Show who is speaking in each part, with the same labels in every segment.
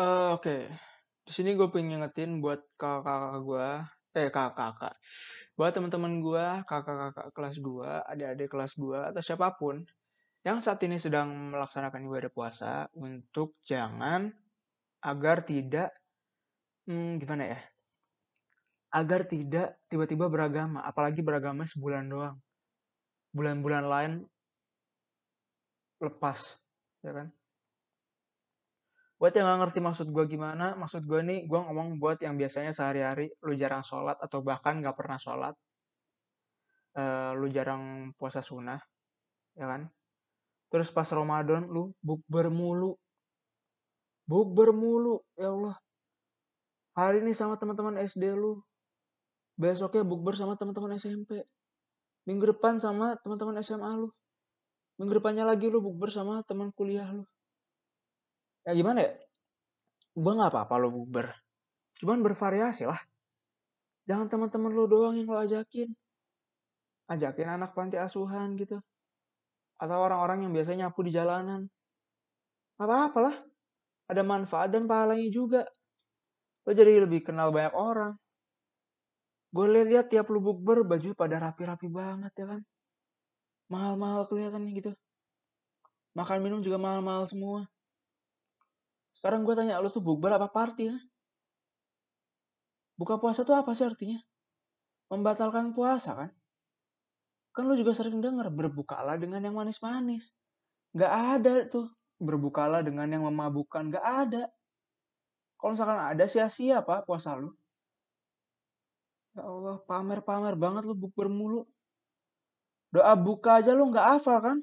Speaker 1: Eee, oke. Di sini gue pengen ngingetin buat kakak-kakak gue, eh kakak-kakak, buat teman-teman gue, kakak-kakak kelas gue, adik-adik kelas gue, atau siapa pun yang saat ini sedang melaksanakan ibadah puasa untuk jangan agar tidak hmm, gimana ya? Agar tidak tiba-tiba beragama, apalagi beragama sebulan doang. Bulan-bulan lain lepas, ya kan? Buat yang gak ngerti maksud gue gimana, maksud gue nih, gue ngomong buat yang biasanya sehari-hari lu jarang sholat atau bahkan gak pernah sholat, uh, lu jarang puasa sunnah, ya kan? Terus pas Ramadan lu bukber mulu, bukber mulu, ya Allah. Hari ini sama teman-teman SD lu, besoknya bukber sama teman-teman SMP, minggu depan sama teman-teman SMA lu, minggu depannya lagi lu bukber sama teman kuliah lu ya gimana ya? Gue nggak apa-apa lo bubar. Cuman bervariasi lah. Jangan teman-teman lo doang yang lo ajakin. Ajakin anak panti asuhan gitu. Atau orang-orang yang biasanya nyapu di jalanan. Apa-apa lah. Ada manfaat dan pahalanya juga. Lo jadi lebih kenal banyak orang. Gue lihat tiap lu bukber baju pada rapi-rapi banget ya kan? Mahal-mahal kelihatan gitu. Makan minum juga mahal-mahal semua sekarang gue tanya, lo tuh bukber apa party ya? Buka puasa tuh apa sih artinya? Membatalkan puasa kan? Kan lo juga sering denger, berbukalah dengan yang manis-manis. Gak ada tuh, berbukalah dengan yang memabukkan. Gak ada. Kalau misalkan ada sia-sia pak puasa lo. Ya Allah, pamer-pamer banget lo bukber mulu. Doa buka aja lo gak hafal kan?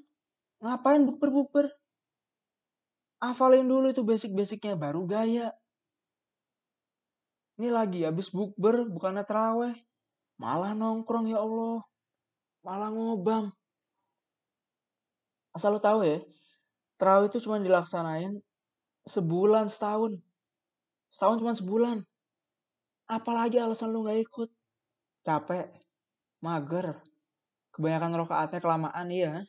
Speaker 1: Ngapain bukber-bukber? Hafalin dulu itu basic-basicnya baru gaya. Ini lagi habis bukber bukannya teraweh. Malah nongkrong ya Allah. Malah ngobam. Asal lo tahu ya, terawih itu cuma dilaksanain sebulan setahun. Setahun cuma sebulan. Apalagi alasan lu gak ikut. Capek, mager, kebanyakan rokaatnya kelamaan iya.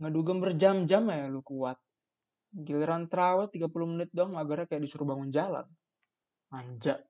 Speaker 1: Ngedugem berjam-jam ya lu kuat. Giliran terawih 30 menit dong agarnya kayak disuruh bangun jalan. Manja.